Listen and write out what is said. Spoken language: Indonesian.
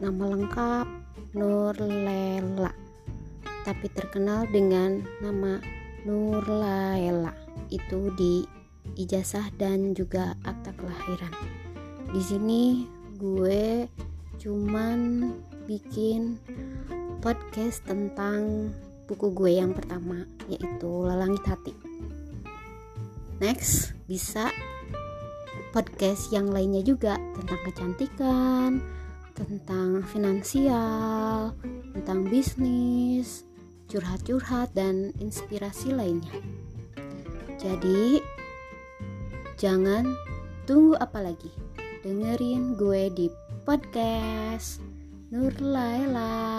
lengkap Nur Lela tapi terkenal dengan nama Nur Laela itu di ijazah dan juga akta kelahiran. Di sini gue cuman bikin podcast tentang buku gue yang pertama yaitu Lelangit Hati. Next, bisa podcast yang lainnya juga tentang kecantikan, tentang finansial, tentang bisnis, curhat-curhat dan inspirasi lainnya. Jadi, jangan tunggu apa lagi. Dengerin gue di podcast Nur Laila.